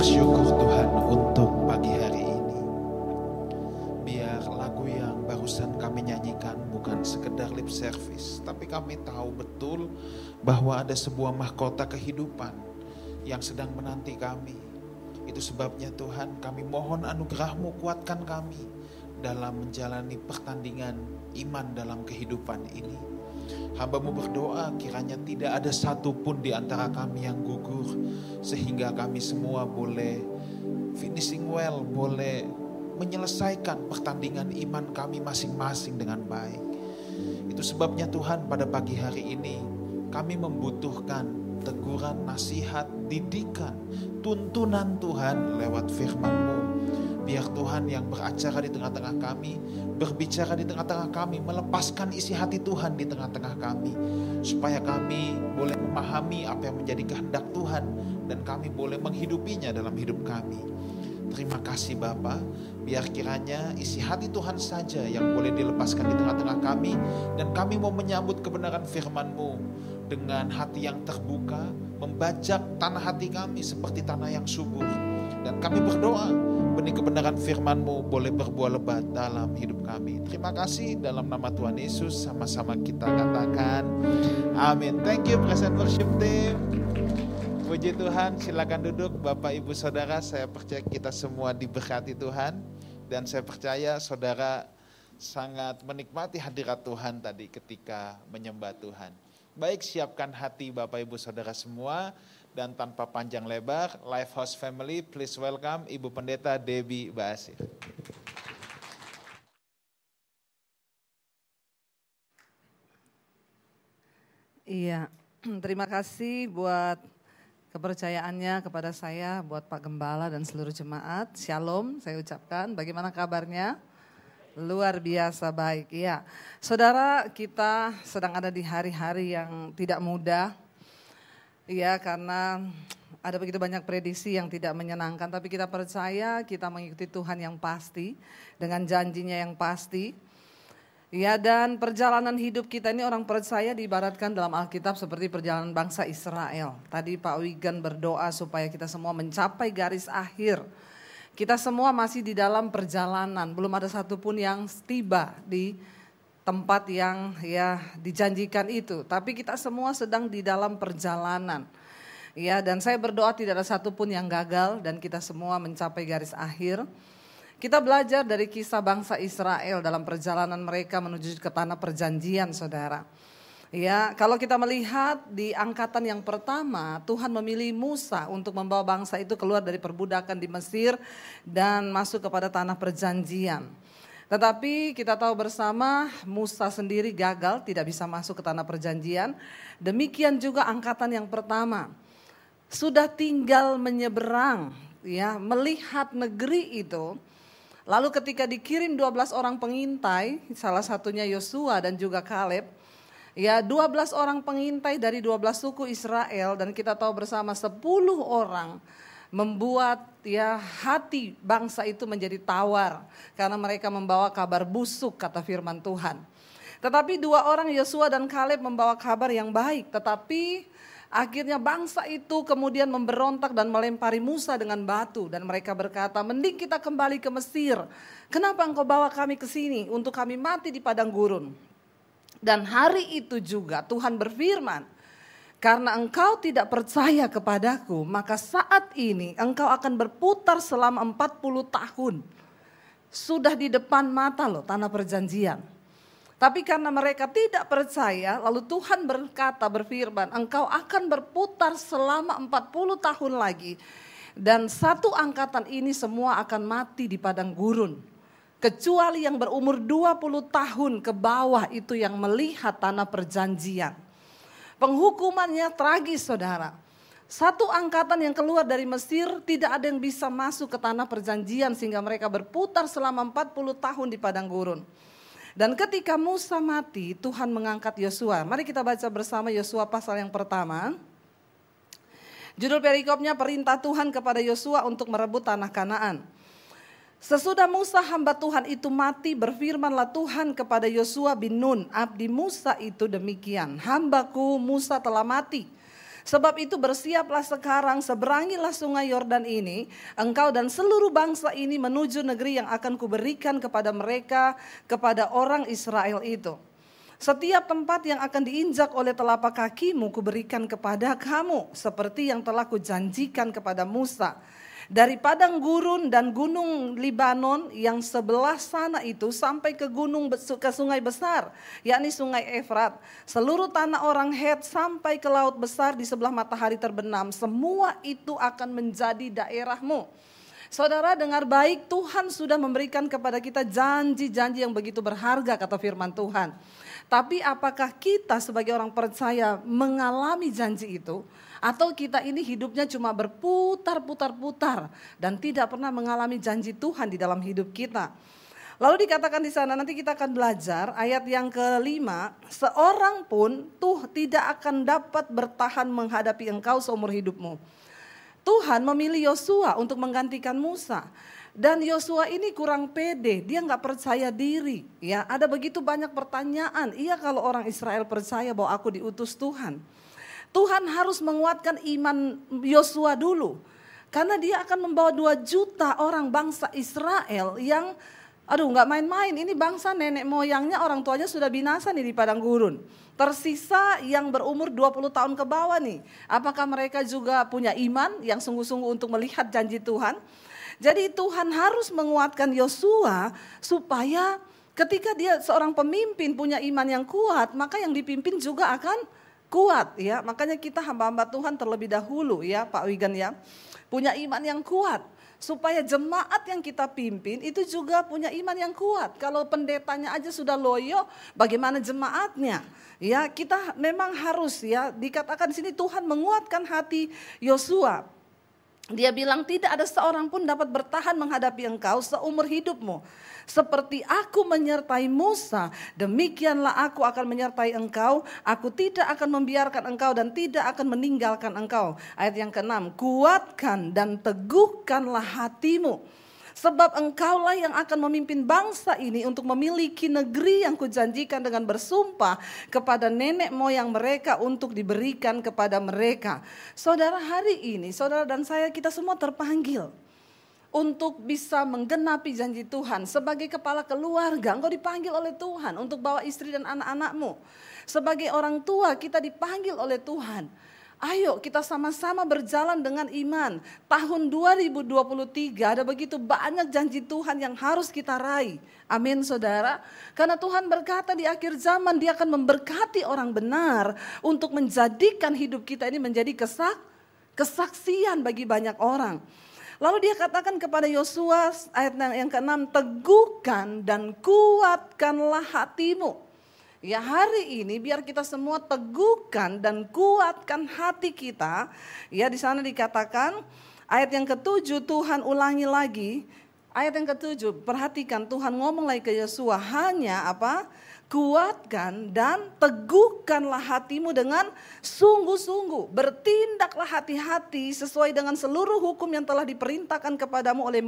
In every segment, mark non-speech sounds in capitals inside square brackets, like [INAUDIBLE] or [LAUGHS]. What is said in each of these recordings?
bersyukur Tuhan untuk pagi hari ini. Biar lagu yang barusan kami nyanyikan bukan sekedar lip service, tapi kami tahu betul bahwa ada sebuah mahkota kehidupan yang sedang menanti kami. Itu sebabnya Tuhan kami mohon anugerahmu kuatkan kami dalam menjalani pertandingan iman dalam kehidupan ini. Hambamu berdoa kiranya tidak ada satupun di antara kami yang gugur sehingga kami semua boleh finishing well, boleh menyelesaikan pertandingan iman kami masing-masing dengan baik. Itu sebabnya Tuhan pada pagi hari ini kami membutuhkan teguran, nasihat, didikan, tuntunan Tuhan lewat firman-Mu Biar Tuhan yang beracara di tengah-tengah kami, berbicara di tengah-tengah kami, melepaskan isi hati Tuhan di tengah-tengah kami. Supaya kami boleh memahami apa yang menjadi kehendak Tuhan dan kami boleh menghidupinya dalam hidup kami. Terima kasih Bapa, biar kiranya isi hati Tuhan saja yang boleh dilepaskan di tengah-tengah kami dan kami mau menyambut kebenaran firman-Mu dengan hati yang terbuka, membajak tanah hati kami seperti tanah yang subur. Dan kami berdoa benih kebenaran firman-Mu boleh berbuah lebat dalam hidup kami. Terima kasih dalam nama Tuhan Yesus sama-sama kita katakan amin. Thank you present worship team. Puji Tuhan, silakan duduk Bapak Ibu Saudara, saya percaya kita semua diberkati Tuhan dan saya percaya saudara sangat menikmati hadirat Tuhan tadi ketika menyembah Tuhan. Baik, siapkan hati Bapak Ibu Saudara semua dan tanpa panjang lebar, Life House Family, please welcome Ibu Pendeta Debbie Basir. Iya, [CLEARS THROAT] terima kasih buat kepercayaannya kepada saya, buat Pak Gembala dan seluruh jemaat. Shalom, saya ucapkan. Bagaimana kabarnya? Luar biasa baik, iya. Saudara, kita sedang ada di hari-hari yang tidak mudah Iya, karena ada begitu banyak prediksi yang tidak menyenangkan, tapi kita percaya kita mengikuti Tuhan yang pasti, dengan janjinya yang pasti. Ya dan perjalanan hidup kita ini orang percaya diibaratkan dalam Alkitab seperti perjalanan bangsa Israel. Tadi Pak Wigan berdoa supaya kita semua mencapai garis akhir. Kita semua masih di dalam perjalanan, belum ada satupun yang tiba di tempat yang ya dijanjikan itu. Tapi kita semua sedang di dalam perjalanan. Ya, dan saya berdoa tidak ada satupun yang gagal dan kita semua mencapai garis akhir. Kita belajar dari kisah bangsa Israel dalam perjalanan mereka menuju ke tanah perjanjian, saudara. Ya, kalau kita melihat di angkatan yang pertama, Tuhan memilih Musa untuk membawa bangsa itu keluar dari perbudakan di Mesir dan masuk kepada tanah perjanjian. Tetapi kita tahu bersama Musa sendiri gagal tidak bisa masuk ke tanah perjanjian. Demikian juga angkatan yang pertama. Sudah tinggal menyeberang ya, melihat negeri itu. Lalu ketika dikirim 12 orang pengintai, salah satunya Yosua dan juga Kaleb, ya 12 orang pengintai dari 12 suku Israel dan kita tahu bersama 10 orang membuat ya hati bangsa itu menjadi tawar karena mereka membawa kabar busuk kata firman Tuhan. Tetapi dua orang Yosua dan Kaleb membawa kabar yang baik, tetapi akhirnya bangsa itu kemudian memberontak dan melempari Musa dengan batu dan mereka berkata, "Mending kita kembali ke Mesir. Kenapa engkau bawa kami ke sini untuk kami mati di padang gurun?" Dan hari itu juga Tuhan berfirman, karena engkau tidak percaya kepadaku, maka saat ini engkau akan berputar selama 40 tahun. Sudah di depan mata loh tanah perjanjian. Tapi karena mereka tidak percaya, lalu Tuhan berkata berfirman, engkau akan berputar selama 40 tahun lagi. Dan satu angkatan ini semua akan mati di padang gurun. Kecuali yang berumur 20 tahun ke bawah itu yang melihat tanah perjanjian. Penghukumannya tragis saudara. Satu angkatan yang keluar dari Mesir tidak ada yang bisa masuk ke tanah perjanjian sehingga mereka berputar selama 40 tahun di padang gurun. Dan ketika Musa mati, Tuhan mengangkat Yosua. Mari kita baca bersama Yosua pasal yang pertama. Judul perikopnya perintah Tuhan kepada Yosua untuk merebut tanah Kanaan. Sesudah Musa hamba Tuhan itu mati, berfirmanlah Tuhan kepada Yosua bin Nun, abdi Musa itu demikian. Hambaku Musa telah mati. Sebab itu bersiaplah sekarang, seberangilah sungai Yordan ini, engkau dan seluruh bangsa ini menuju negeri yang akan kuberikan kepada mereka, kepada orang Israel itu. Setiap tempat yang akan diinjak oleh telapak kakimu kuberikan kepada kamu, seperti yang telah kujanjikan kepada Musa dari padang gurun dan gunung Libanon yang sebelah sana itu sampai ke gunung ke sungai besar, yakni sungai Efrat. Seluruh tanah orang Het sampai ke laut besar di sebelah matahari terbenam, semua itu akan menjadi daerahmu. Saudara dengar baik, Tuhan sudah memberikan kepada kita janji-janji yang begitu berharga kata firman Tuhan. Tapi apakah kita sebagai orang percaya mengalami janji itu? Atau kita ini hidupnya cuma berputar-putar-putar dan tidak pernah mengalami janji Tuhan di dalam hidup kita. Lalu dikatakan di sana nanti kita akan belajar ayat yang kelima, seorang pun tuh tidak akan dapat bertahan menghadapi engkau seumur hidupmu. Tuhan memilih Yosua untuk menggantikan Musa. Dan Yosua ini kurang pede, dia nggak percaya diri. Ya, ada begitu banyak pertanyaan. Iya kalau orang Israel percaya bahwa aku diutus Tuhan. Tuhan harus menguatkan iman Yosua dulu. Karena dia akan membawa dua juta orang bangsa Israel yang aduh nggak main-main. Ini bangsa nenek moyangnya orang tuanya sudah binasa nih di padang gurun. Tersisa yang berumur 20 tahun ke bawah nih. Apakah mereka juga punya iman yang sungguh-sungguh untuk melihat janji Tuhan? Jadi Tuhan harus menguatkan Yosua supaya ketika dia seorang pemimpin punya iman yang kuat, maka yang dipimpin juga akan kuat ya. Makanya kita hamba-hamba Tuhan terlebih dahulu ya Pak Wigan ya. Punya iman yang kuat supaya jemaat yang kita pimpin itu juga punya iman yang kuat. Kalau pendetanya aja sudah loyo, bagaimana jemaatnya? Ya, kita memang harus ya dikatakan di sini Tuhan menguatkan hati Yosua. Dia bilang tidak ada seorang pun dapat bertahan menghadapi engkau seumur hidupmu. Seperti aku menyertai Musa, demikianlah aku akan menyertai engkau. Aku tidak akan membiarkan engkau dan tidak akan meninggalkan engkau. Ayat yang keenam, kuatkan dan teguhkanlah hatimu. Sebab engkaulah yang akan memimpin bangsa ini untuk memiliki negeri yang kujanjikan dengan bersumpah kepada nenek moyang mereka untuk diberikan kepada mereka. Saudara hari ini, saudara dan saya kita semua terpanggil untuk bisa menggenapi janji Tuhan. Sebagai kepala keluarga, engkau dipanggil oleh Tuhan untuk bawa istri dan anak-anakmu. Sebagai orang tua, kita dipanggil oleh Tuhan. Ayo kita sama-sama berjalan dengan iman. Tahun 2023 ada begitu banyak janji Tuhan yang harus kita raih. Amin saudara. Karena Tuhan berkata di akhir zaman dia akan memberkati orang benar. Untuk menjadikan hidup kita ini menjadi kesak, kesaksian bagi banyak orang. Lalu dia katakan kepada Yosua ayat yang ke-6, teguhkan dan kuatkanlah hatimu. Ya hari ini biar kita semua teguhkan dan kuatkan hati kita. Ya di sana dikatakan ayat yang ketujuh Tuhan ulangi lagi. Ayat yang ketujuh perhatikan Tuhan ngomong lagi ke Yosua hanya apa? Kuatkan dan teguhkanlah hatimu dengan sungguh-sungguh. Bertindaklah hati-hati sesuai dengan seluruh hukum yang telah diperintahkan kepadamu oleh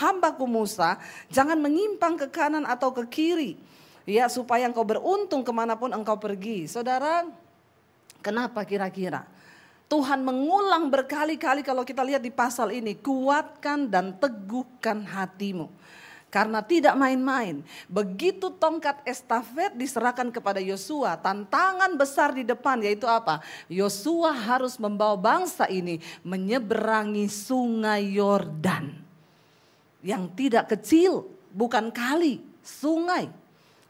hambaku Musa. Jangan menyimpang ke kanan atau ke kiri. Ya supaya engkau beruntung ke mana pun engkau pergi. Saudara, kenapa kira-kira? Tuhan mengulang berkali-kali kalau kita lihat di pasal ini. Kuatkan dan teguhkan hatimu. Karena tidak main-main. Begitu tongkat estafet diserahkan kepada Yosua, tantangan besar di depan yaitu apa? Yosua harus membawa bangsa ini menyeberangi sungai Yordan. Yang tidak kecil, bukan kali, sungai.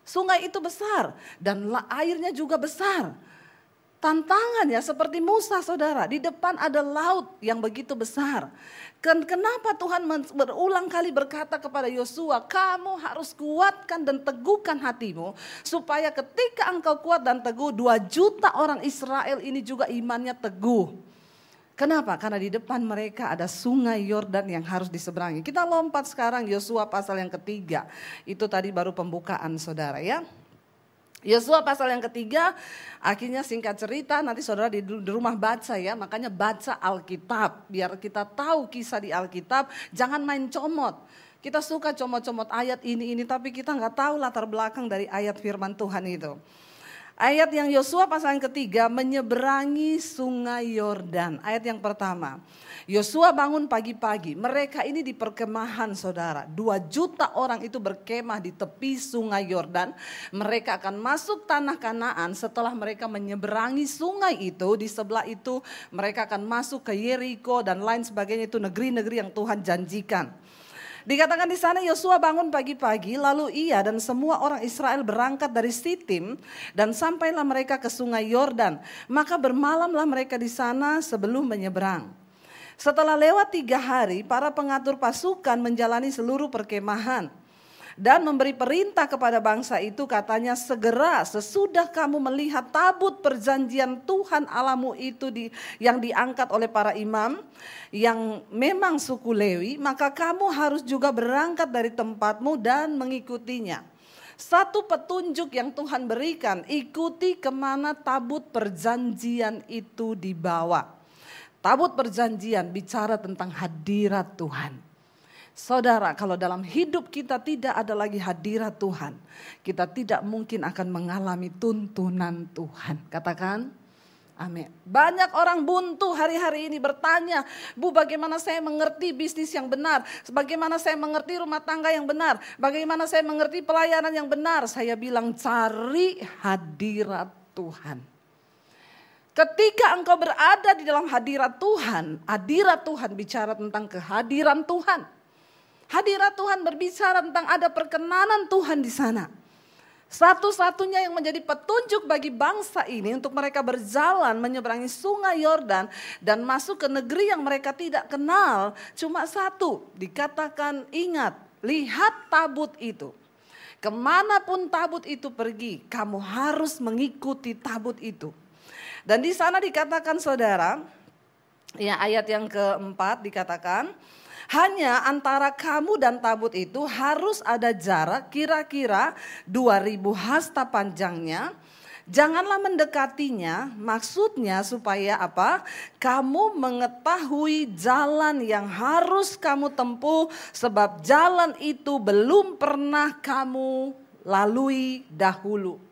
Sungai itu besar dan airnya juga besar. Tantangan ya seperti Musa saudara, di depan ada laut yang begitu besar. Kenapa Tuhan berulang kali berkata kepada Yosua, kamu harus kuatkan dan teguhkan hatimu supaya ketika engkau kuat dan teguh, dua juta orang Israel ini juga imannya teguh. Kenapa? Karena di depan mereka ada sungai Yordan yang harus diseberangi. Kita lompat sekarang Yosua pasal yang ketiga. Itu tadi baru pembukaan saudara ya. Yosua pasal yang ketiga, akhirnya singkat cerita nanti saudara di, di rumah baca ya, makanya baca Alkitab biar kita tahu kisah di Alkitab, jangan main comot. Kita suka comot-comot ayat ini ini tapi kita nggak tahu latar belakang dari ayat firman Tuhan itu. Ayat yang Yosua pasal yang ketiga menyeberangi sungai Yordan. Ayat yang pertama. Yosua bangun pagi-pagi. Mereka ini di perkemahan saudara. Dua juta orang itu berkemah di tepi sungai Yordan. Mereka akan masuk tanah kanaan setelah mereka menyeberangi sungai itu. Di sebelah itu mereka akan masuk ke Yeriko dan lain sebagainya itu negeri-negeri yang Tuhan janjikan. Dikatakan di sana Yosua bangun pagi-pagi lalu ia dan semua orang Israel berangkat dari Sitim dan sampailah mereka ke sungai Yordan. Maka bermalamlah mereka di sana sebelum menyeberang. Setelah lewat tiga hari, para pengatur pasukan menjalani seluruh perkemahan dan memberi perintah kepada bangsa itu katanya segera sesudah kamu melihat tabut perjanjian Tuhan alamu itu di, yang diangkat oleh para imam yang memang suku Lewi maka kamu harus juga berangkat dari tempatmu dan mengikutinya. Satu petunjuk yang Tuhan berikan ikuti ke mana tabut perjanjian itu dibawa. Tabut perjanjian bicara tentang hadirat Tuhan. Saudara, kalau dalam hidup kita tidak ada lagi hadirat Tuhan, kita tidak mungkin akan mengalami tuntunan Tuhan. Katakan, Amin. Banyak orang buntu hari-hari ini bertanya, Bu bagaimana saya mengerti bisnis yang benar? Bagaimana saya mengerti rumah tangga yang benar? Bagaimana saya mengerti pelayanan yang benar? Saya bilang cari hadirat Tuhan. Ketika engkau berada di dalam hadirat Tuhan, hadirat Tuhan bicara tentang kehadiran Tuhan. Hadirat Tuhan berbicara tentang ada perkenanan Tuhan di sana. Satu-satunya yang menjadi petunjuk bagi bangsa ini untuk mereka berjalan menyeberangi sungai Yordan dan masuk ke negeri yang mereka tidak kenal. Cuma satu, dikatakan ingat, lihat tabut itu. Ke mana pun tabut itu pergi, kamu harus mengikuti tabut itu. Dan di sana dikatakan saudara, ya ayat yang keempat dikatakan, hanya antara kamu dan tabut itu harus ada jarak kira-kira 2000 hasta panjangnya. Janganlah mendekatinya, maksudnya supaya apa? Kamu mengetahui jalan yang harus kamu tempuh sebab jalan itu belum pernah kamu lalui dahulu.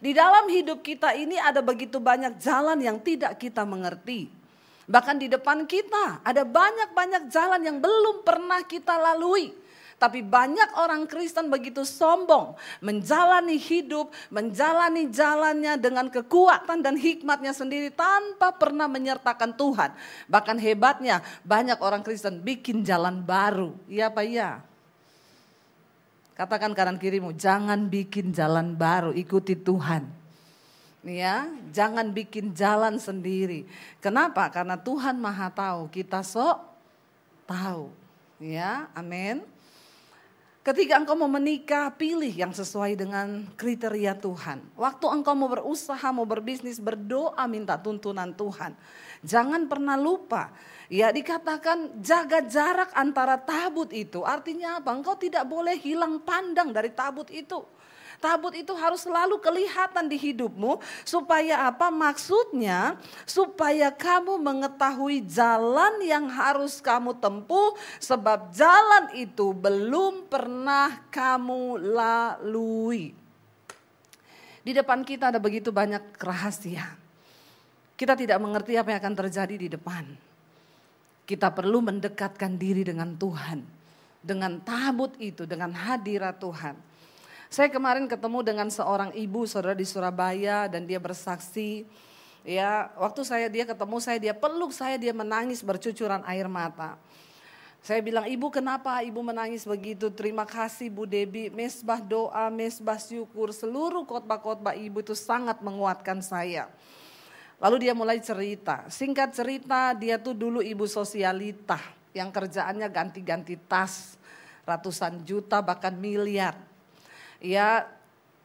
Di dalam hidup kita ini ada begitu banyak jalan yang tidak kita mengerti. Bahkan di depan kita ada banyak-banyak jalan yang belum pernah kita lalui. Tapi banyak orang Kristen begitu sombong menjalani hidup, menjalani jalannya dengan kekuatan dan hikmatnya sendiri tanpa pernah menyertakan Tuhan. Bahkan hebatnya banyak orang Kristen bikin jalan baru. Iya Pak iya? Katakan kanan kirimu, jangan bikin jalan baru, ikuti Tuhan. Ya, jangan bikin jalan sendiri. Kenapa? Karena Tuhan Maha tahu, kita sok tahu. Ya, amin. Ketika engkau mau menikah, pilih yang sesuai dengan kriteria Tuhan. Waktu engkau mau berusaha, mau berbisnis, berdoa minta tuntunan Tuhan. Jangan pernah lupa Ya dikatakan jaga jarak antara tabut itu. Artinya apa? Engkau tidak boleh hilang pandang dari tabut itu. Tabut itu harus selalu kelihatan di hidupmu supaya apa? Maksudnya supaya kamu mengetahui jalan yang harus kamu tempuh sebab jalan itu belum pernah kamu lalui. Di depan kita ada begitu banyak rahasia. Kita tidak mengerti apa yang akan terjadi di depan. Kita perlu mendekatkan diri dengan Tuhan. Dengan tabut itu, dengan hadirat Tuhan. Saya kemarin ketemu dengan seorang ibu saudara di Surabaya dan dia bersaksi ya waktu saya dia ketemu saya dia peluk saya dia menangis bercucuran air mata. Saya bilang, ibu kenapa ibu menangis begitu? Terima kasih Bu Debi, mesbah doa, mesbah syukur, seluruh khotbah-khotbah ibu itu sangat menguatkan saya. Lalu dia mulai cerita. Singkat cerita dia tuh dulu ibu sosialita yang kerjaannya ganti-ganti tas ratusan juta bahkan miliar. Ya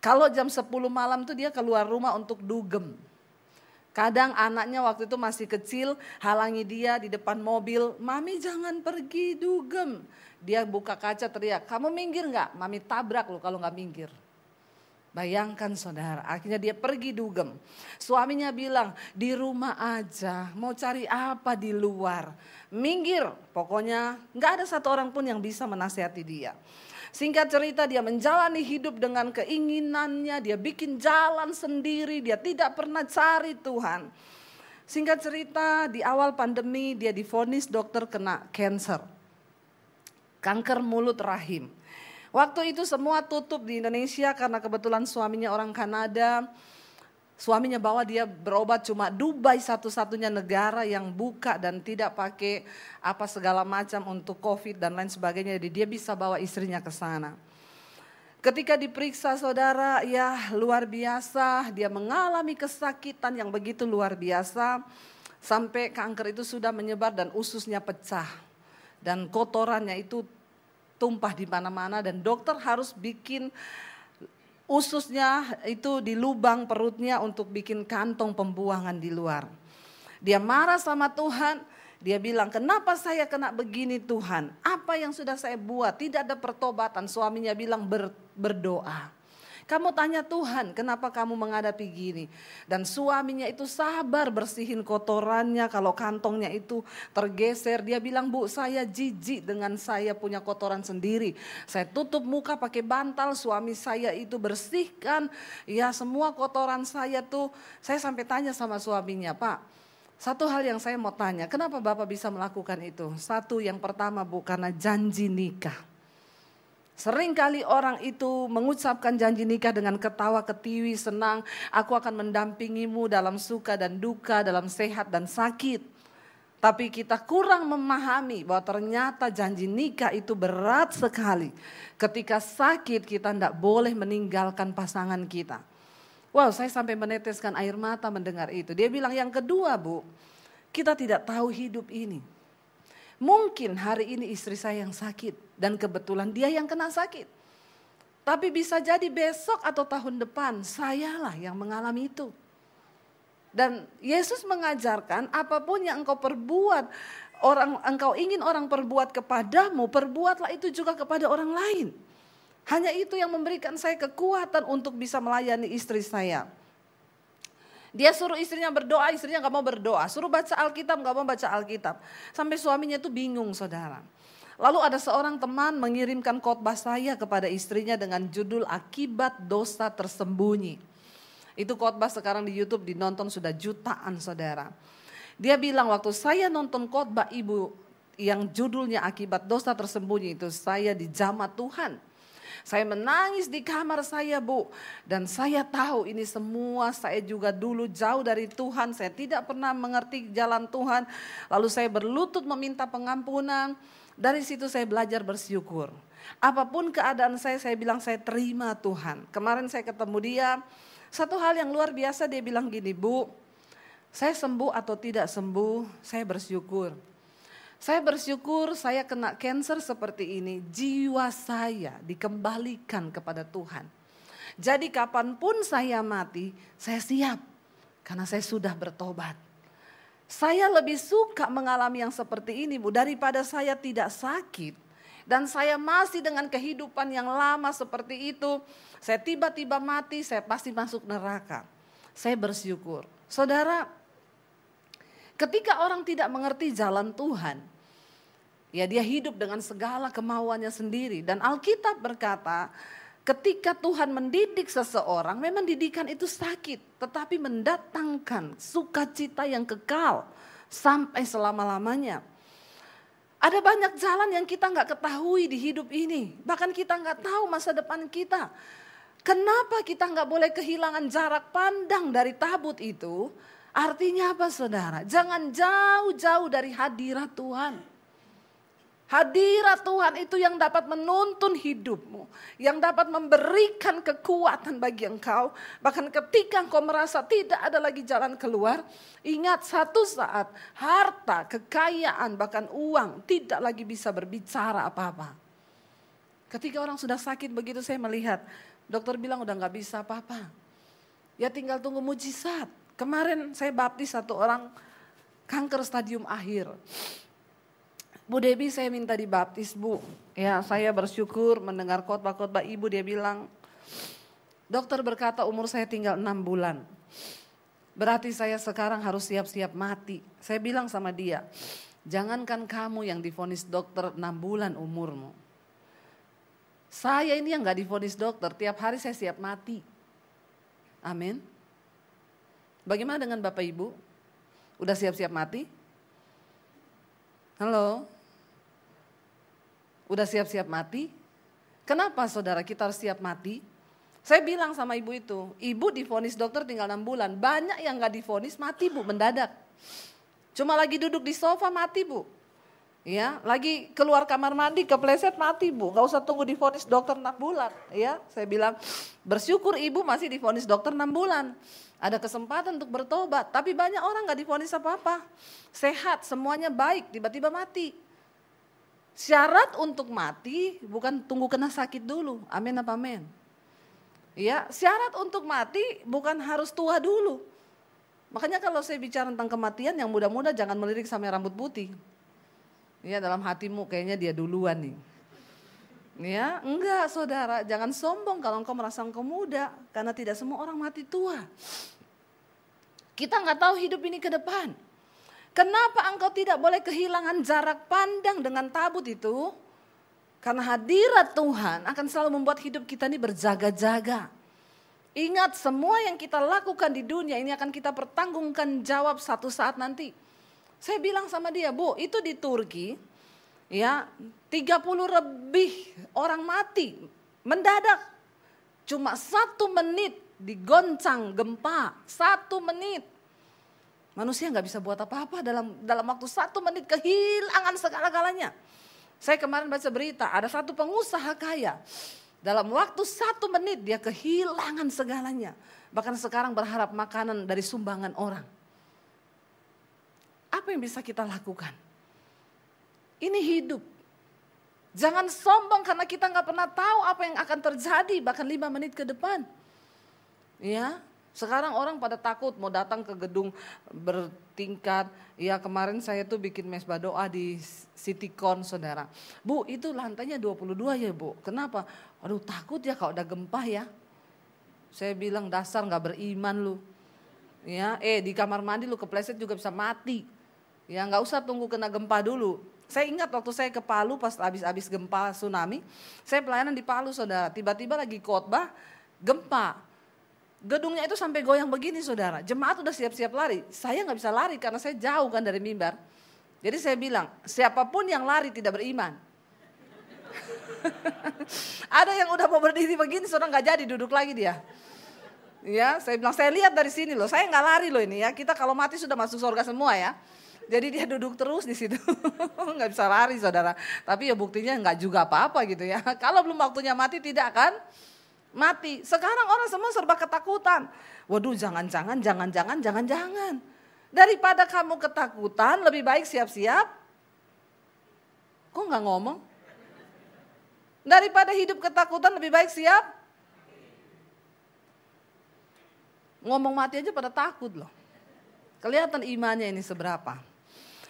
kalau jam 10 malam tuh dia keluar rumah untuk dugem. Kadang anaknya waktu itu masih kecil halangi dia di depan mobil. Mami jangan pergi dugem. Dia buka kaca teriak, kamu minggir nggak? Mami tabrak lo kalau nggak minggir. Bayangkan saudara, akhirnya dia pergi dugem. Suaminya bilang, di rumah aja, mau cari apa di luar. Minggir, pokoknya nggak ada satu orang pun yang bisa menasihati dia. Singkat cerita dia menjalani hidup dengan keinginannya, dia bikin jalan sendiri, dia tidak pernah cari Tuhan. Singkat cerita di awal pandemi dia difonis dokter kena cancer. Kanker mulut rahim. Waktu itu semua tutup di Indonesia karena kebetulan suaminya orang Kanada. Suaminya bawa dia berobat cuma Dubai satu-satunya negara yang buka dan tidak pakai apa segala macam untuk COVID dan lain sebagainya. Jadi dia bisa bawa istrinya ke sana. Ketika diperiksa saudara, ya luar biasa, dia mengalami kesakitan yang begitu luar biasa. Sampai kanker itu sudah menyebar dan ususnya pecah. Dan kotorannya itu tumpah di mana-mana dan dokter harus bikin ususnya itu di lubang perutnya untuk bikin kantong pembuangan di luar. Dia marah sama Tuhan, dia bilang, kenapa saya kena begini Tuhan? Apa yang sudah saya buat? Tidak ada pertobatan. Suaminya bilang ber, berdoa. Kamu tanya Tuhan, kenapa kamu menghadapi gini? Dan suaminya itu sabar bersihin kotorannya kalau kantongnya itu tergeser. Dia bilang, "Bu, saya jijik dengan saya punya kotoran sendiri. Saya tutup muka pakai bantal, suami saya itu bersihkan. Ya, semua kotoran saya tuh saya sampai tanya sama suaminya, "Pak, satu hal yang saya mau tanya, kenapa Bapak bisa melakukan itu? Satu yang pertama bu, karena janji nikah. Seringkali orang itu mengucapkan janji nikah dengan ketawa ketiwi, senang. Aku akan mendampingimu dalam suka dan duka, dalam sehat dan sakit. Tapi kita kurang memahami bahwa ternyata janji nikah itu berat sekali. Ketika sakit kita tidak boleh meninggalkan pasangan kita. Wow saya sampai meneteskan air mata mendengar itu. Dia bilang yang kedua bu, kita tidak tahu hidup ini. Mungkin hari ini istri saya yang sakit dan kebetulan dia yang kena sakit. Tapi bisa jadi besok atau tahun depan sayalah yang mengalami itu. Dan Yesus mengajarkan apa pun yang engkau perbuat, orang engkau ingin orang perbuat kepadamu, perbuatlah itu juga kepada orang lain. Hanya itu yang memberikan saya kekuatan untuk bisa melayani istri saya. Dia suruh istrinya berdoa, istrinya nggak mau berdoa. Suruh baca Alkitab, nggak mau baca Alkitab. Sampai suaminya itu bingung saudara. Lalu ada seorang teman mengirimkan khotbah saya kepada istrinya dengan judul Akibat Dosa Tersembunyi. Itu khotbah sekarang di YouTube dinonton sudah jutaan saudara. Dia bilang waktu saya nonton khotbah ibu yang judulnya Akibat Dosa Tersembunyi itu saya dijamah Tuhan. Saya menangis di kamar saya bu. Dan saya tahu ini semua saya juga dulu jauh dari Tuhan. Saya tidak pernah mengerti jalan Tuhan. Lalu saya berlutut meminta pengampunan. Dari situ saya belajar bersyukur. Apa pun keadaan saya, saya bilang saya terima Tuhan. Kemarin saya ketemu dia, satu hal yang luar biasa dia bilang gini, Bu, saya sembuh atau tidak sembuh, saya bersyukur. Saya bersyukur saya kena cancer seperti ini, jiwa saya dikembalikan kepada Tuhan. Jadi kapan pun saya mati, saya siap karena saya sudah bertobat. Saya lebih suka mengalami yang seperti ini Bu daripada saya tidak sakit. Dan saya masih dengan kehidupan yang lama seperti itu. Saya tiba-tiba mati, saya pasti masuk neraka. Saya bersyukur. Saudara, ketika orang tidak mengerti jalan Tuhan, ya dia hidup dengan segala kemauannya sendiri. Dan Alkitab berkata, Ketika Tuhan mendidik seseorang, memang didikan itu sakit, tetapi mendatangkan sukacita yang kekal sampai selama-lamanya. Ada banyak jalan yang kita nggak ketahui di hidup ini, bahkan kita nggak tahu masa depan kita. Kenapa kita nggak boleh kehilangan jarak pandang dari tabut itu? Artinya apa saudara? Jangan jauh-jauh dari hadirat Tuhan. Hadirat Tuhan itu yang dapat menuntun hidupmu. Yang dapat memberikan kekuatan bagi engkau. Bahkan ketika engkau merasa tidak ada lagi jalan keluar. Ingat satu saat harta, kekayaan, bahkan uang tidak lagi bisa berbicara apa-apa. Ketika orang sudah sakit begitu saya melihat. Dokter bilang udah gak bisa apa-apa. Ya tinggal tunggu mujizat. Kemarin saya baptis satu orang kanker stadium akhir. Bu Debi saya minta dibaptis bu. Ya saya bersyukur mendengar khotbah-khotbah ibu dia bilang. Dokter berkata umur saya tinggal enam bulan. Berarti saya sekarang harus siap-siap mati. Saya bilang sama dia. Jangankan kamu yang difonis dokter enam bulan umurmu. Saya ini yang gak difonis dokter, tiap hari saya siap mati. Amin. Bagaimana dengan Bapak Ibu? Udah siap-siap mati? Halo? Udah siap-siap mati? Kenapa saudara kita harus siap mati? Saya bilang sama ibu itu, ibu difonis dokter tinggal 6 bulan. Banyak yang gak difonis mati bu, mendadak. Cuma lagi duduk di sofa mati bu. Ya, lagi keluar kamar mandi kepleset mati bu, nggak usah tunggu difonis dokter 6 bulan. Ya, saya bilang bersyukur ibu masih difonis dokter 6 bulan. Ada kesempatan untuk bertobat, tapi banyak orang nggak difonis apa-apa. Sehat, semuanya baik, tiba-tiba mati. Syarat untuk mati bukan tunggu kena sakit dulu. Amin apa amin? Ya, syarat untuk mati bukan harus tua dulu. Makanya kalau saya bicara tentang kematian yang muda-muda jangan melirik sampai rambut putih. Ya dalam hatimu kayaknya dia duluan nih. Ya, enggak saudara, jangan sombong kalau engkau merasa engkau muda. Karena tidak semua orang mati tua. Kita nggak tahu hidup ini ke depan. Kenapa engkau tidak boleh kehilangan jarak pandang dengan tabut itu? Karena hadirat Tuhan akan selalu membuat hidup kita ini berjaga-jaga. Ingat semua yang kita lakukan di dunia ini akan kita pertanggungkan jawab satu saat nanti. Saya bilang sama dia, Bu, itu di Turki ya 30 lebih orang mati mendadak. Cuma satu menit digoncang gempa, satu menit. Manusia nggak bisa buat apa-apa dalam dalam waktu satu menit kehilangan segala-galanya. Saya kemarin baca berita, ada satu pengusaha kaya. Dalam waktu satu menit dia kehilangan segalanya. Bahkan sekarang berharap makanan dari sumbangan orang. Apa yang bisa kita lakukan? Ini hidup. Jangan sombong karena kita nggak pernah tahu apa yang akan terjadi bahkan lima menit ke depan. Ya, sekarang orang pada takut mau datang ke gedung bertingkat. Ya kemarin saya tuh bikin mesbah doa di Citycon saudara. Bu itu lantainya 22 ya bu. Kenapa? Aduh takut ya kalau udah gempa ya. Saya bilang dasar nggak beriman lu. Ya, eh di kamar mandi lu kepleset juga bisa mati. Ya nggak usah tunggu kena gempa dulu. Saya ingat waktu saya ke Palu pas habis-habis gempa tsunami, saya pelayanan di Palu saudara. Tiba-tiba lagi khotbah, gempa. Gedungnya itu sampai goyang begini saudara. Jemaat udah siap-siap lari. Saya nggak bisa lari karena saya jauh kan dari mimbar. Jadi saya bilang, siapa pun yang lari tidak beriman. [LAUGHS] Ada yang udah mau berdiri begini, saudara nggak jadi duduk lagi dia. Ya, saya bilang saya lihat dari sini loh, saya nggak lari loh ini ya. Kita kalau mati sudah masuk surga semua ya. Jadi dia duduk terus di situ, [LAUGHS] nggak bisa lari saudara. Tapi ya buktinya nggak juga apa-apa gitu ya. [LAUGHS] Kalau belum waktunya mati tidak akan mati. Sekarang orang semua serba ketakutan. Waduh jangan-jangan, jangan-jangan, jangan-jangan. Daripada kamu ketakutan lebih baik siap-siap. Kok nggak ngomong? Daripada hidup ketakutan lebih baik siap. Ngomong mati aja pada takut loh. Kelihatan imannya ini seberapa.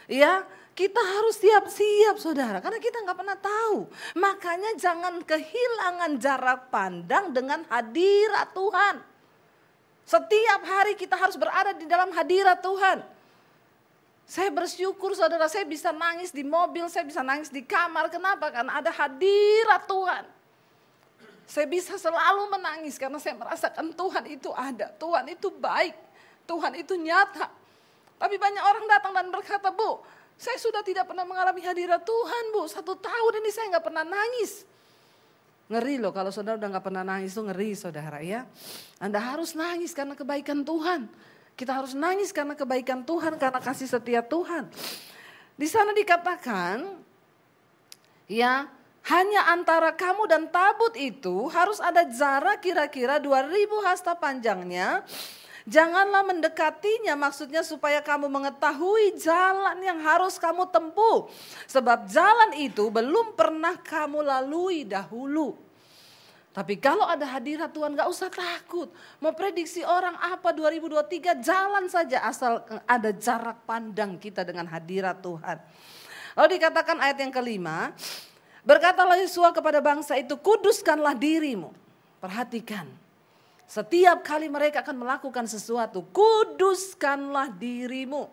Ya, kita harus siap-siap saudara, karena kita nggak pernah tahu. Makanya jangan kehilangan jarak pandang dengan hadirat Tuhan. Setiap hari kita harus berada di dalam hadirat Tuhan. Saya bersyukur saudara, saya bisa nangis di mobil, saya bisa nangis di kamar. Kenapa? Karena ada hadirat Tuhan. Saya bisa selalu menangis karena saya merasakan Tuhan itu ada, Tuhan itu baik, Tuhan itu nyata. Tapi banyak orang datang dan berkata, Bu, saya sudah tidak pernah mengalami hadirat Tuhan, Bu. Satu tahun ini saya nggak pernah nangis. Ngeri loh kalau saudara udah nggak pernah nangis itu ngeri saudara ya. Anda harus nangis karena kebaikan Tuhan. Kita harus nangis karena kebaikan Tuhan, karena kasih setia Tuhan. Di sana dikatakan, ya hanya antara kamu dan tabut itu harus ada jarak kira-kira 2000 hasta panjangnya Janganlah mendekatinya maksudnya supaya kamu mengetahui jalan yang harus kamu tempuh. Sebab jalan itu belum pernah kamu lalui dahulu. Tapi kalau ada hadirat Tuhan gak usah takut. Mau prediksi orang apa 2023 jalan saja asal ada jarak pandang kita dengan hadirat Tuhan. Lalu dikatakan ayat yang kelima. Berkatalah Yesua kepada bangsa itu kuduskanlah dirimu. Perhatikan setiap kali mereka akan melakukan sesuatu, kuduskanlah dirimu.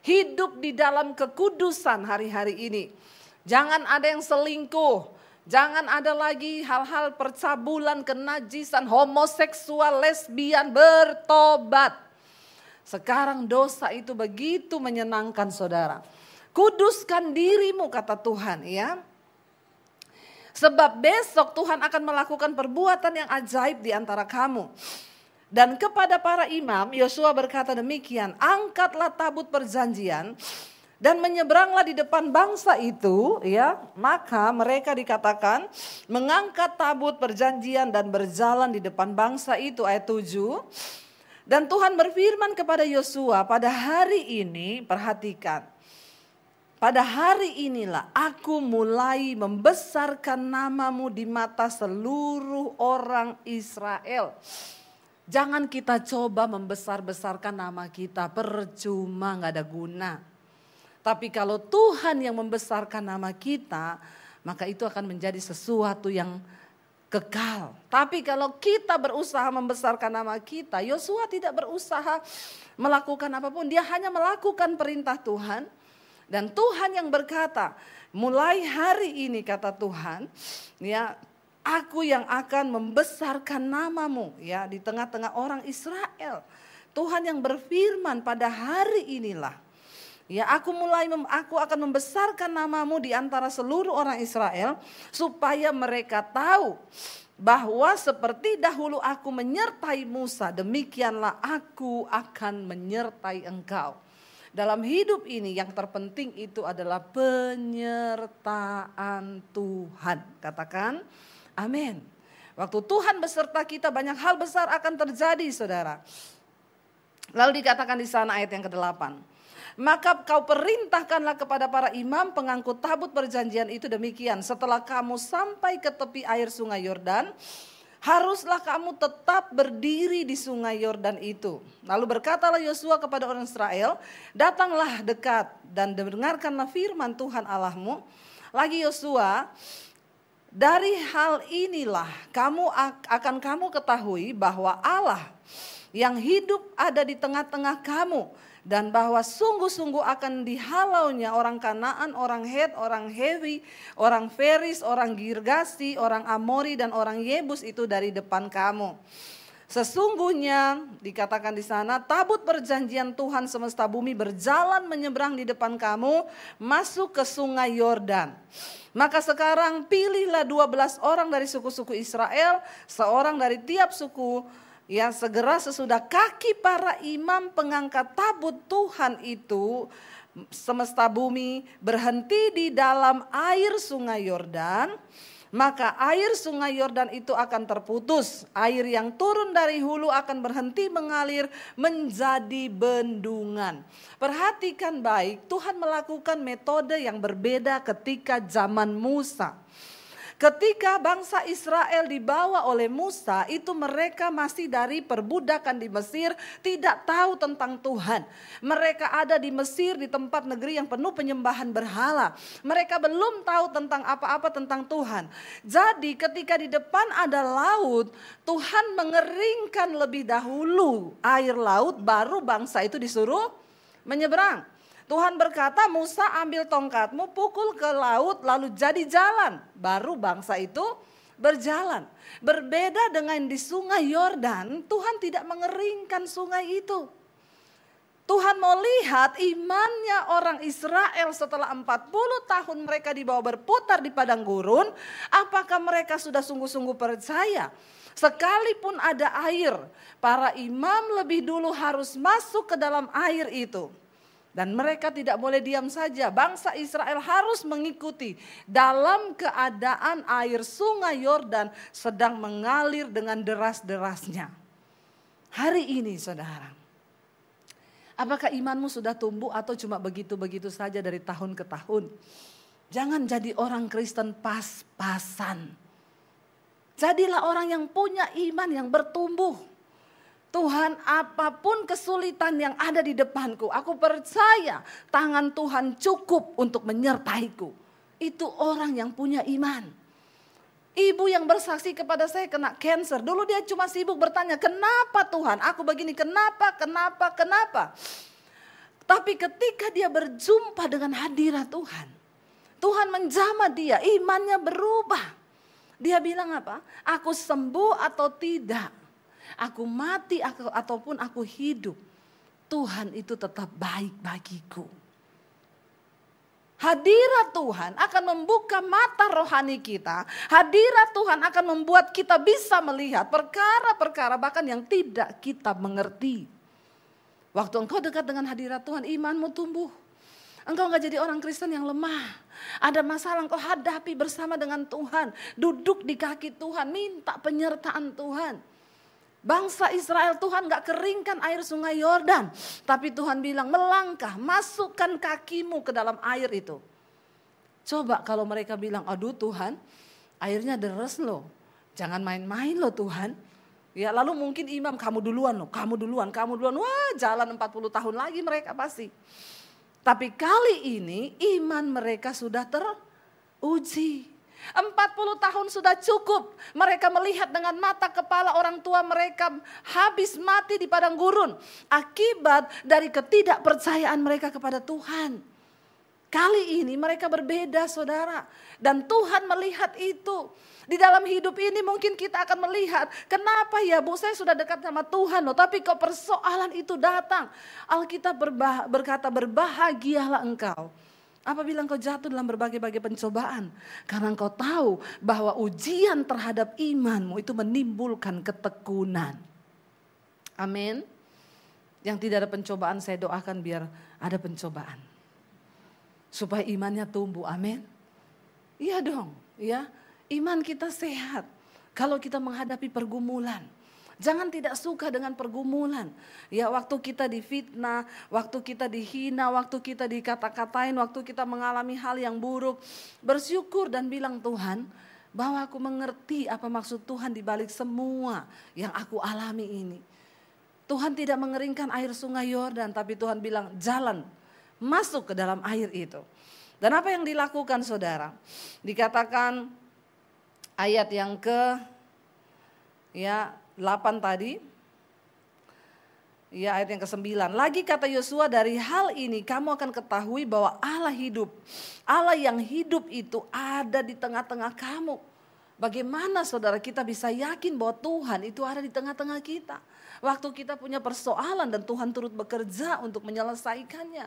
Hidup di dalam kekudusan hari-hari ini. Jangan ada yang selingkuh. Jangan ada lagi hal-hal percabulan, kenajisan, homoseksual, lesbian, bertobat. Sekarang dosa itu begitu menyenangkan saudara. Kuduskan dirimu kata Tuhan ya. Sebab besok Tuhan akan melakukan perbuatan yang ajaib di antara kamu. Dan kepada para imam, Yosua berkata demikian, angkatlah tabut perjanjian dan menyeberanglah di depan bangsa itu ya maka mereka dikatakan mengangkat tabut perjanjian dan berjalan di depan bangsa itu ayat 7 dan Tuhan berfirman kepada Yosua pada hari ini perhatikan pada hari inilah aku mulai membesarkan namamu di mata seluruh orang Israel. Jangan kita coba membesar-besarkan nama kita, percuma nggak ada guna. Tapi kalau Tuhan yang membesarkan nama kita, maka itu akan menjadi sesuatu yang kekal. Tapi kalau kita berusaha membesarkan nama kita, Yosua tidak berusaha melakukan apa pun, dia hanya melakukan perintah Tuhan. Dan Tuhan yang berkata, mulai hari ini kata Tuhan, ya aku yang akan membesarkan namamu ya di tengah-tengah orang Israel. Tuhan yang berfirman pada hari inilah Ya, aku mulai mem, aku akan membesarkan namamu di antara seluruh orang Israel supaya mereka tahu bahwa seperti dahulu aku menyertai Musa, demikianlah aku akan menyertai engkau. Dalam hidup ini yang terpenting itu adalah penyertaan Tuhan. Katakan amin. Waktu Tuhan beserta kita banyak hal besar akan terjadi saudara. Lalu dikatakan di sana ayat yang ke-8. Maka kau perintahkanlah kepada para imam pengangkut tabut perjanjian itu demikian. Setelah kamu sampai ke tepi air sungai Yordan, haruslah kamu tetap berdiri di sungai Yordan itu. Lalu berkatalah Yosua kepada orang Israel, datanglah dekat dan dengarkanlah firman Tuhan Allahmu. Lagi Yosua, dari hal inilah kamu akan kamu ketahui bahwa Allah yang hidup ada di tengah-tengah kamu dan bahwa sungguh-sungguh akan dihalaunya orang Kanaan, orang Het, orang Hewi, orang Feris, orang Girgasi, orang Amori dan orang Yebus itu dari depan kamu. Sesungguhnya dikatakan di sana tabut perjanjian Tuhan semesta bumi berjalan menyeberang di depan kamu masuk ke sungai Yordan. Maka sekarang pilihlah 12 orang dari suku-suku Israel, seorang dari tiap suku Ya segera sesudah kaki para imam pengangkat tabut Tuhan itu semesta bumi berhenti di dalam air sungai Yordan, maka air sungai Yordan itu akan terputus. Air yang turun dari hulu akan berhenti mengalir menjadi bendungan. Perhatikan baik, Tuhan melakukan metode yang berbeda ketika zaman Musa. Ketika bangsa Israel dibawa oleh Musa, itu mereka masih dari perbudakan di Mesir, tidak tahu tentang Tuhan. Mereka ada di Mesir di tempat negeri yang penuh penyembahan berhala. Mereka belum tahu tentang apa-apa tentang Tuhan. Jadi ketika di depan ada laut, Tuhan mengeringkan lebih dahulu air laut baru bangsa itu disuruh menyeberang. Tuhan berkata, Musa ambil tongkatmu, pukul ke laut, lalu jadi jalan. Baru bangsa itu berjalan. Berbeda dengan di sungai Yordan, Tuhan tidak mengeringkan sungai itu. Tuhan mau lihat imannya orang Israel setelah 40 tahun mereka dibawa berputar di padang gurun. Apakah mereka sudah sungguh-sungguh percaya? Sekalipun ada air, para imam lebih dulu harus masuk ke dalam air itu. Dan mereka tidak boleh diam saja. Bangsa Israel harus mengikuti dalam keadaan air sungai Yordan sedang mengalir dengan deras-derasnya. Hari ini saudara. Apakah imanmu sudah tumbuh atau cuma begitu-begitu saja dari tahun ke tahun? Jangan jadi orang Kristen pas-pasan. Jadilah orang yang punya iman yang bertumbuh. Tuhan apa pun kesulitan yang ada di depanku, aku percaya tangan Tuhan cukup untuk menyertaiku. Itu orang yang punya iman. Ibu yang bersaksi kepada saya kena cancer. Dulu dia cuma sibuk bertanya, kenapa Tuhan? Aku begini, kenapa, kenapa, kenapa? Tapi ketika dia berjumpa dengan hadirat Tuhan. Tuhan menjamah dia, imannya berubah. Dia bilang apa? Aku sembuh atau tidak. Aku mati aku, ataupun aku hidup. Tuhan itu tetap baik bagiku. Hadirat Tuhan akan membuka mata rohani kita. Hadirat Tuhan akan membuat kita bisa melihat perkara-perkara bahkan yang tidak kita mengerti. Waktu engkau dekat dengan hadirat Tuhan, imanmu tumbuh. Engkau nggak jadi orang Kristen yang lemah. Ada masalah engkau hadapi bersama dengan Tuhan. Duduk di kaki Tuhan, minta penyertaan Tuhan. Bangsa Israel Tuhan gak keringkan air sungai Yordan. Tapi Tuhan bilang melangkah, masukkan kakimu ke dalam air itu. Coba kalau mereka bilang, aduh Tuhan airnya deres loh. Jangan main-main loh Tuhan. Ya lalu mungkin imam kamu duluan loh, kamu duluan, kamu duluan. Wah jalan 40 tahun lagi mereka pasti. Tapi kali ini iman mereka sudah teruji. 40 tahun sudah cukup. Mereka melihat dengan mata kepala orang tua mereka habis mati di padang gurun. Akibat dari ketidakpercayaan mereka kepada Tuhan. Kali ini mereka berbeda saudara. Dan Tuhan melihat itu. Di dalam hidup ini mungkin kita akan melihat. Kenapa ya bu saya sudah dekat sama Tuhan loh. Tapi kok persoalan itu datang. Alkitab berkata berbahagialah engkau Apabila engkau jatuh dalam berbagai-bagai pencobaan. Karena engkau tahu bahwa ujian terhadap imanmu itu menimbulkan ketekunan. Amin. Yang tidak ada pencobaan saya doakan biar ada pencobaan. Supaya imannya tumbuh. Amin. Iya dong. Ya, Iman kita sehat. Kalau kita menghadapi pergumulan. Jangan tidak suka dengan pergumulan. Ya waktu kita difitnah, waktu kita dihina, waktu kita dikata-katain, waktu kita mengalami hal yang buruk. Bersyukur dan bilang Tuhan bahwa aku mengerti apa maksud Tuhan di balik semua yang aku alami ini. Tuhan tidak mengeringkan air sungai Yordan, tapi Tuhan bilang jalan masuk ke dalam air itu. Dan apa yang dilakukan saudara? Dikatakan ayat yang ke ya 8 tadi. Ya ayat yang ke-9. Lagi kata Yosua dari hal ini kamu akan ketahui bahwa Allah hidup. Allah yang hidup itu ada di tengah-tengah kamu. Bagaimana saudara kita bisa yakin bahwa Tuhan itu ada di tengah-tengah kita. Waktu kita punya persoalan dan Tuhan turut bekerja untuk menyelesaikannya.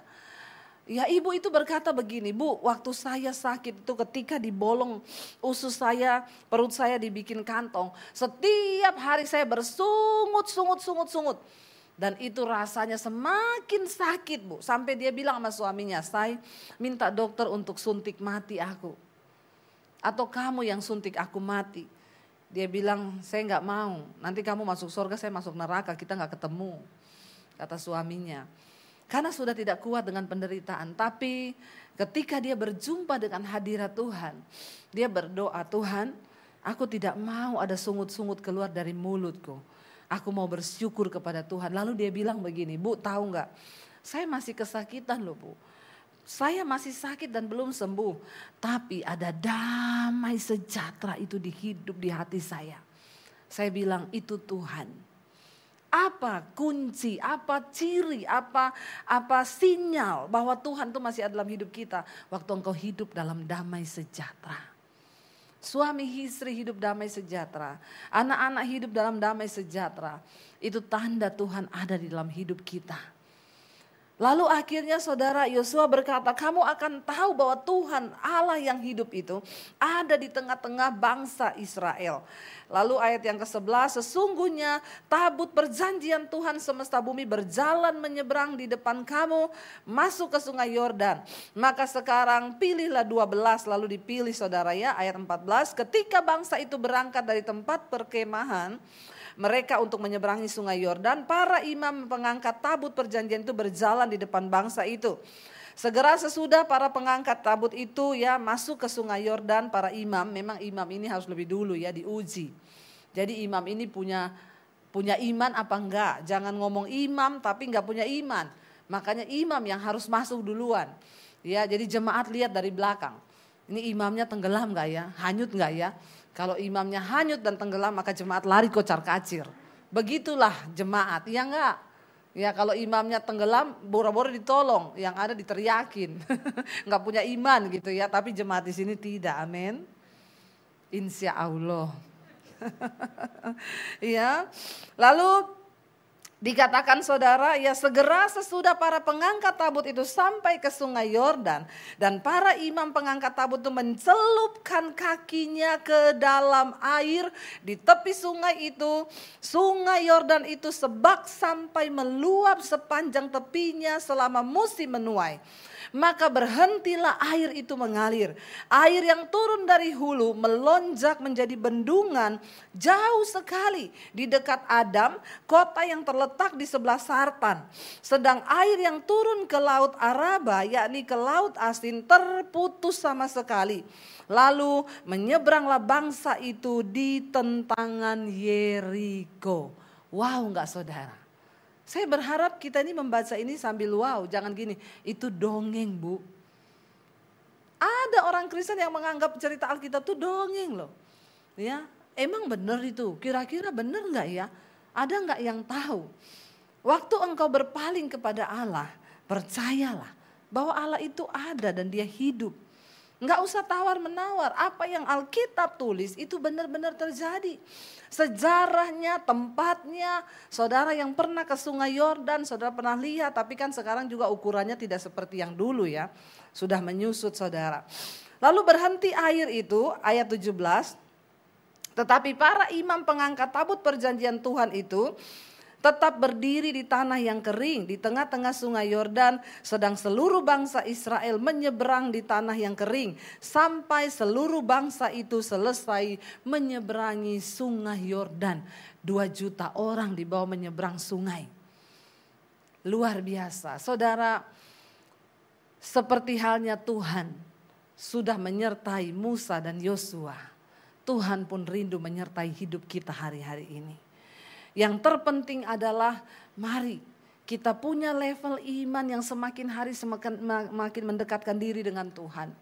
Ya ibu itu berkata begini, bu waktu saya sakit itu ketika dibolong usus saya, perut saya dibikin kantong. Setiap hari saya bersungut, sungut, sungut, sungut. Dan itu rasanya semakin sakit bu. Sampai dia bilang sama suaminya, saya minta dokter untuk suntik mati aku. Atau kamu yang suntik aku mati. Dia bilang, saya nggak mau. Nanti kamu masuk surga, saya masuk neraka, kita nggak ketemu. Kata suaminya. Karena sudah tidak kuat dengan penderitaan. Tapi ketika dia berjumpa dengan hadirat Tuhan. Dia berdoa, Tuhan aku tidak mau ada sungut-sungut keluar dari mulutku. Aku mau bersyukur kepada Tuhan. Lalu dia bilang begini, Bu tahu nggak? Saya masih kesakitan loh Bu. Saya masih sakit dan belum sembuh. Tapi ada damai sejahtera itu di hidup di hati saya. Saya bilang itu Tuhan apa kunci, apa ciri, apa apa sinyal bahwa Tuhan itu masih ada dalam hidup kita waktu engkau hidup dalam damai sejahtera. Suami istri hidup damai sejahtera, anak-anak hidup dalam damai sejahtera. Itu tanda Tuhan ada di dalam hidup kita. Lalu akhirnya saudara Yosua berkata, kamu akan tahu bahwa Tuhan Allah yang hidup itu ada di tengah-tengah bangsa Israel. Lalu ayat yang ke-11, sesungguhnya tabut perjanjian Tuhan semesta bumi berjalan menyeberang di depan kamu masuk ke sungai Yordan. Maka sekarang pilihlah 12 lalu dipilih saudara ya ayat 14 ketika bangsa itu berangkat dari tempat perkemahan mereka untuk menyeberangi sungai Yordan, para imam pengangkat tabut perjanjian itu berjalan di depan bangsa itu. Segera sesudah para pengangkat tabut itu ya masuk ke sungai Yordan, para imam, memang imam ini harus lebih dulu ya diuji. Jadi imam ini punya punya iman apa enggak? Jangan ngomong imam tapi enggak punya iman. Makanya imam yang harus masuk duluan. Ya, jadi jemaat lihat dari belakang. Ini imamnya tenggelam enggak ya? Hanyut enggak ya? Kalau imamnya hanyut dan tenggelam maka jemaat lari kocar kacir. Begitulah jemaat, ya enggak? Ya kalau imamnya tenggelam, boro-boro ditolong, yang ada diteriakin. [LAUGHS] enggak punya iman gitu ya, tapi jemaat di sini tidak, amin. Insya Allah. [LAUGHS] ya. Lalu Dikatakan saudara, ya segera sesudah para pengangkat tabut itu sampai ke sungai Yordan. Dan para imam pengangkat tabut itu mencelupkan kakinya ke dalam air di tepi sungai itu. Sungai Yordan itu sebak sampai meluap sepanjang tepinya selama musim menuai maka berhentilah air itu mengalir. Air yang turun dari hulu melonjak menjadi bendungan jauh sekali di dekat Adam, kota yang terletak di sebelah Sartan. Sedang air yang turun ke laut Araba, yakni ke laut asin terputus sama sekali. Lalu menyeberanglah bangsa itu di tentangan Yeriko. Wow enggak saudara? Saya berharap kita ini membaca ini sambil wow, jangan gini, itu dongeng bu. Ada orang Kristen yang menganggap cerita Alkitab itu dongeng loh. Ya, emang benar itu, kira-kira benar nggak ya? Ada nggak yang tahu? Waktu engkau berpaling kepada Allah, percayalah bahwa Allah itu ada dan dia hidup. Nggak usah tawar menawar, apa yang Alkitab tulis itu benar-benar terjadi. Sejarahnya, tempatnya, saudara yang pernah ke sungai Yordan, saudara pernah lihat, tapi kan sekarang juga ukurannya tidak seperti yang dulu ya. Sudah menyusut saudara. Lalu berhenti air itu, ayat 17, tetapi para imam pengangkat tabut perjanjian Tuhan itu tetap berdiri di tanah yang kering di tengah-tengah sungai Yordan sedang seluruh bangsa Israel menyeberang di tanah yang kering sampai seluruh bangsa itu selesai menyeberangi sungai Yordan. Dua juta orang di bawah menyeberang sungai. Luar biasa. Saudara, seperti halnya Tuhan sudah menyertai Musa dan Yosua. Tuhan pun rindu menyertai hidup kita hari-hari ini. Yang terpenting adalah mari kita punya level iman yang semakin hari semakin makin mendekatkan diri dengan Tuhan.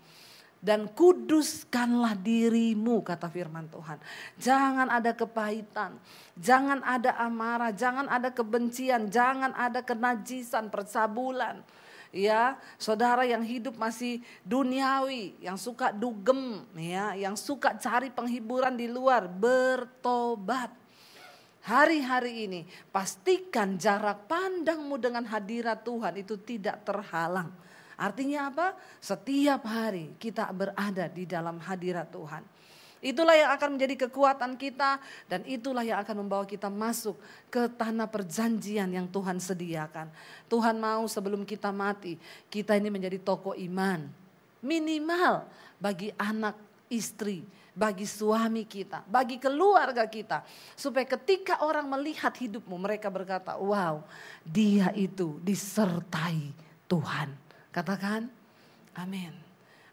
Dan kuduskanlah dirimu kata firman Tuhan. Jangan ada kepahitan, jangan ada amarah, jangan ada kebencian, jangan ada kenajisan, percabulan. Ya, saudara yang hidup masih duniawi, yang suka dugem, ya, yang suka cari penghiburan di luar, bertobat hari-hari ini pastikan jarak pandangmu dengan hadirat Tuhan itu tidak terhalang. Artinya apa? Setiap hari kita berada di dalam hadirat Tuhan. Itulah yang akan menjadi kekuatan kita dan itulah yang akan membawa kita masuk ke tanah perjanjian yang Tuhan sediakan. Tuhan mau sebelum kita mati, kita ini menjadi toko iman. Minimal bagi anak istri, bagi suami kita, bagi keluarga kita. Supaya ketika orang melihat hidupmu mereka berkata, wow dia itu disertai Tuhan. Katakan amin.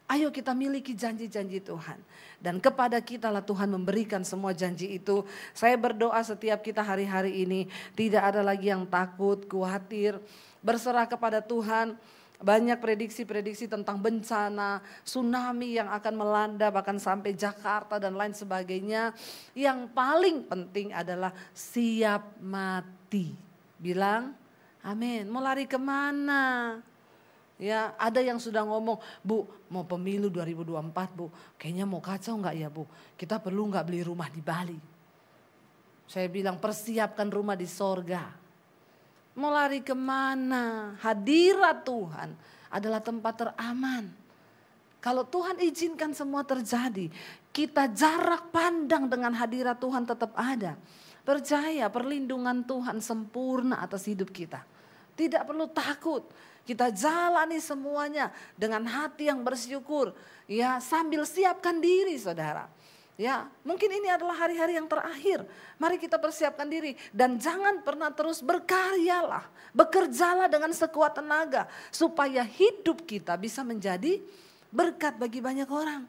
Ayo kita miliki janji-janji Tuhan. Dan kepada kita lah Tuhan memberikan semua janji itu. Saya berdoa setiap kita hari-hari ini tidak ada lagi yang takut, khawatir. Berserah kepada Tuhan banyak prediksi-prediksi tentang bencana, tsunami yang akan melanda bahkan sampai Jakarta dan lain sebagainya. Yang paling penting adalah siap mati. Bilang amin. Mau lari ke mana? Ya, ada yang sudah ngomong, Bu, mau pemilu 2024, Bu. Kayaknya mau kacau nggak ya, Bu? Kita perlu nggak beli rumah di Bali? Saya bilang persiapkan rumah di sorga. Mau lari ke mana? Hadirat Tuhan adalah tempat teraman. Kalau Tuhan izinkan semua terjadi, kita jarak pandang dengan hadirat Tuhan tetap ada. Percaya perlindungan Tuhan sempurna atas hidup kita. Tidak perlu takut. Kita jalani semuanya dengan hati yang bersyukur. Ya, sambil siapkan diri Saudara. Ya, mungkin ini adalah hari-hari yang terakhir. Mari kita persiapkan diri dan jangan pernah terus berkaryalah, bekerjalah dengan sekuat tenaga supaya hidup kita bisa menjadi berkat bagi banyak orang.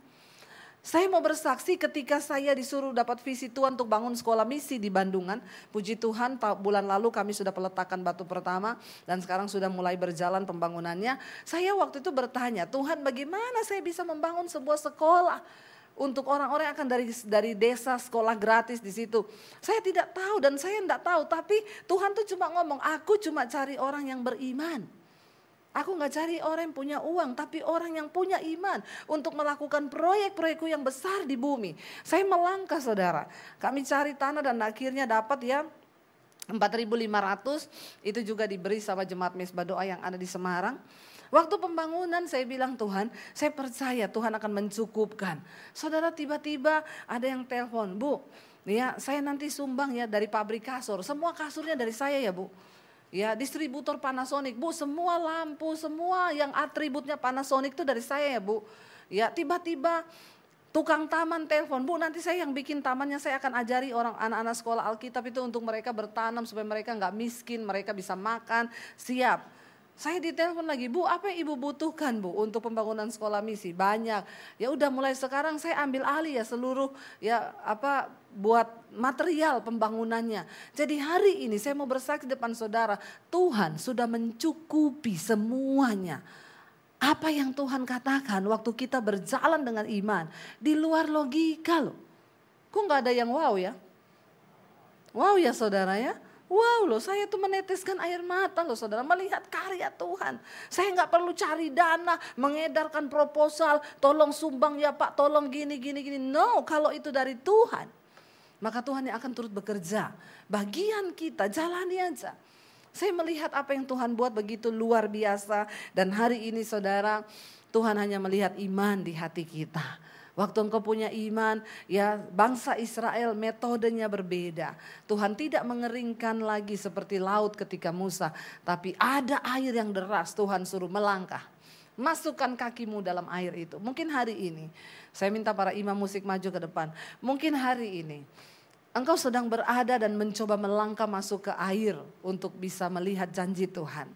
Saya mau bersaksi ketika saya disuruh dapat visi Tuhan untuk bangun sekolah misi di Bandungan. Puji Tuhan bulan lalu kami sudah peletakan batu pertama dan sekarang sudah mulai berjalan pembangunannya. Saya waktu itu bertanya, Tuhan bagaimana saya bisa membangun sebuah sekolah? Untuk orang-orang yang akan dari dari desa sekolah gratis di situ. Saya tidak tahu dan saya tidak tahu, tapi Tuhan tuh cuma ngomong, aku cuma cari orang yang beriman. Aku nggak cari orang yang punya uang, tapi orang yang punya iman untuk melakukan proyek-proyekku yang besar di bumi. Saya melangkah saudara. Kami cari tanah dan akhirnya dapat ya 4.500 itu juga diberi sama jemaat Mesbah Doa yang ada di Semarang. Waktu pembangunan saya bilang Tuhan, saya percaya Tuhan akan mencukupkan. Saudara tiba-tiba ada yang telepon, Bu, ya saya nanti sumbang ya dari pabrik kasur. Semua kasurnya dari saya ya Bu. Ya distributor Panasonic, Bu semua lampu, semua yang atributnya Panasonic itu dari saya ya Bu. Ya tiba-tiba tukang taman telepon, Bu nanti saya yang bikin tamannya saya akan ajari orang anak-anak sekolah Alkitab itu untuk mereka bertanam supaya mereka nggak miskin, mereka bisa makan, siap. Saya ditelepon lagi, Bu, apa yang Ibu butuhkan, Bu, untuk pembangunan sekolah misi? Banyak. Ya udah mulai sekarang saya ambil alih ya seluruh ya apa buat material pembangunannya. Jadi hari ini saya mau bersaksi depan saudara, Tuhan sudah mencukupi semuanya. Apa yang Tuhan katakan waktu kita berjalan dengan iman di luar logika loh. Kok nggak ada yang wow ya? Wow ya saudara ya. Wow loh saya tuh meneteskan air mata loh saudara melihat karya Tuhan. Saya nggak perlu cari dana, mengedarkan proposal, tolong sumbang ya Pak, tolong gini gini gini. No, kalau itu dari Tuhan, maka Tuhan yang akan turut bekerja. Bagian kita jalani aja. Saya melihat apa yang Tuhan buat begitu luar biasa dan hari ini saudara Tuhan hanya melihat iman di hati kita. Waktu engkau punya iman, ya bangsa Israel metodenya berbeda. Tuhan tidak mengeringkan lagi seperti laut ketika Musa. Tapi ada air yang deras, Tuhan suruh melangkah. Masukkan kakimu dalam air itu. Mungkin hari ini, saya minta para imam musik maju ke depan. Mungkin hari ini, engkau sedang berada dan mencoba melangkah masuk ke air untuk bisa melihat janji Tuhan.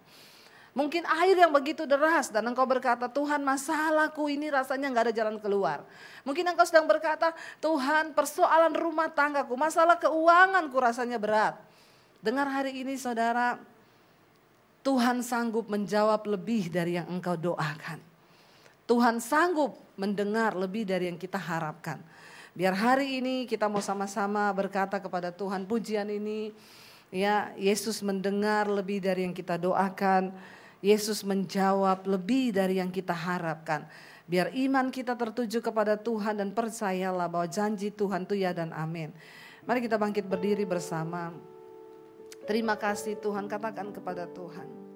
Mungkin air yang begitu deras dan engkau berkata, Tuhan masalahku ini rasanya nggak ada jalan keluar. Mungkin engkau sedang berkata, Tuhan persoalan rumah tanggaku, masalah keuanganku rasanya berat. Dengar hari ini saudara, Tuhan sanggup menjawab lebih dari yang engkau doakan. Tuhan sanggup mendengar lebih dari yang kita harapkan. Biar hari ini kita mau sama-sama berkata kepada Tuhan pujian ini, ya Yesus mendengar lebih dari yang kita doakan. Yesus menjawab lebih dari yang kita harapkan. Biar iman kita tertuju kepada Tuhan dan percayalah bahwa janji Tuhan itu ya dan amin. Mari kita bangkit berdiri bersama. Terima kasih Tuhan, katakan kepada Tuhan.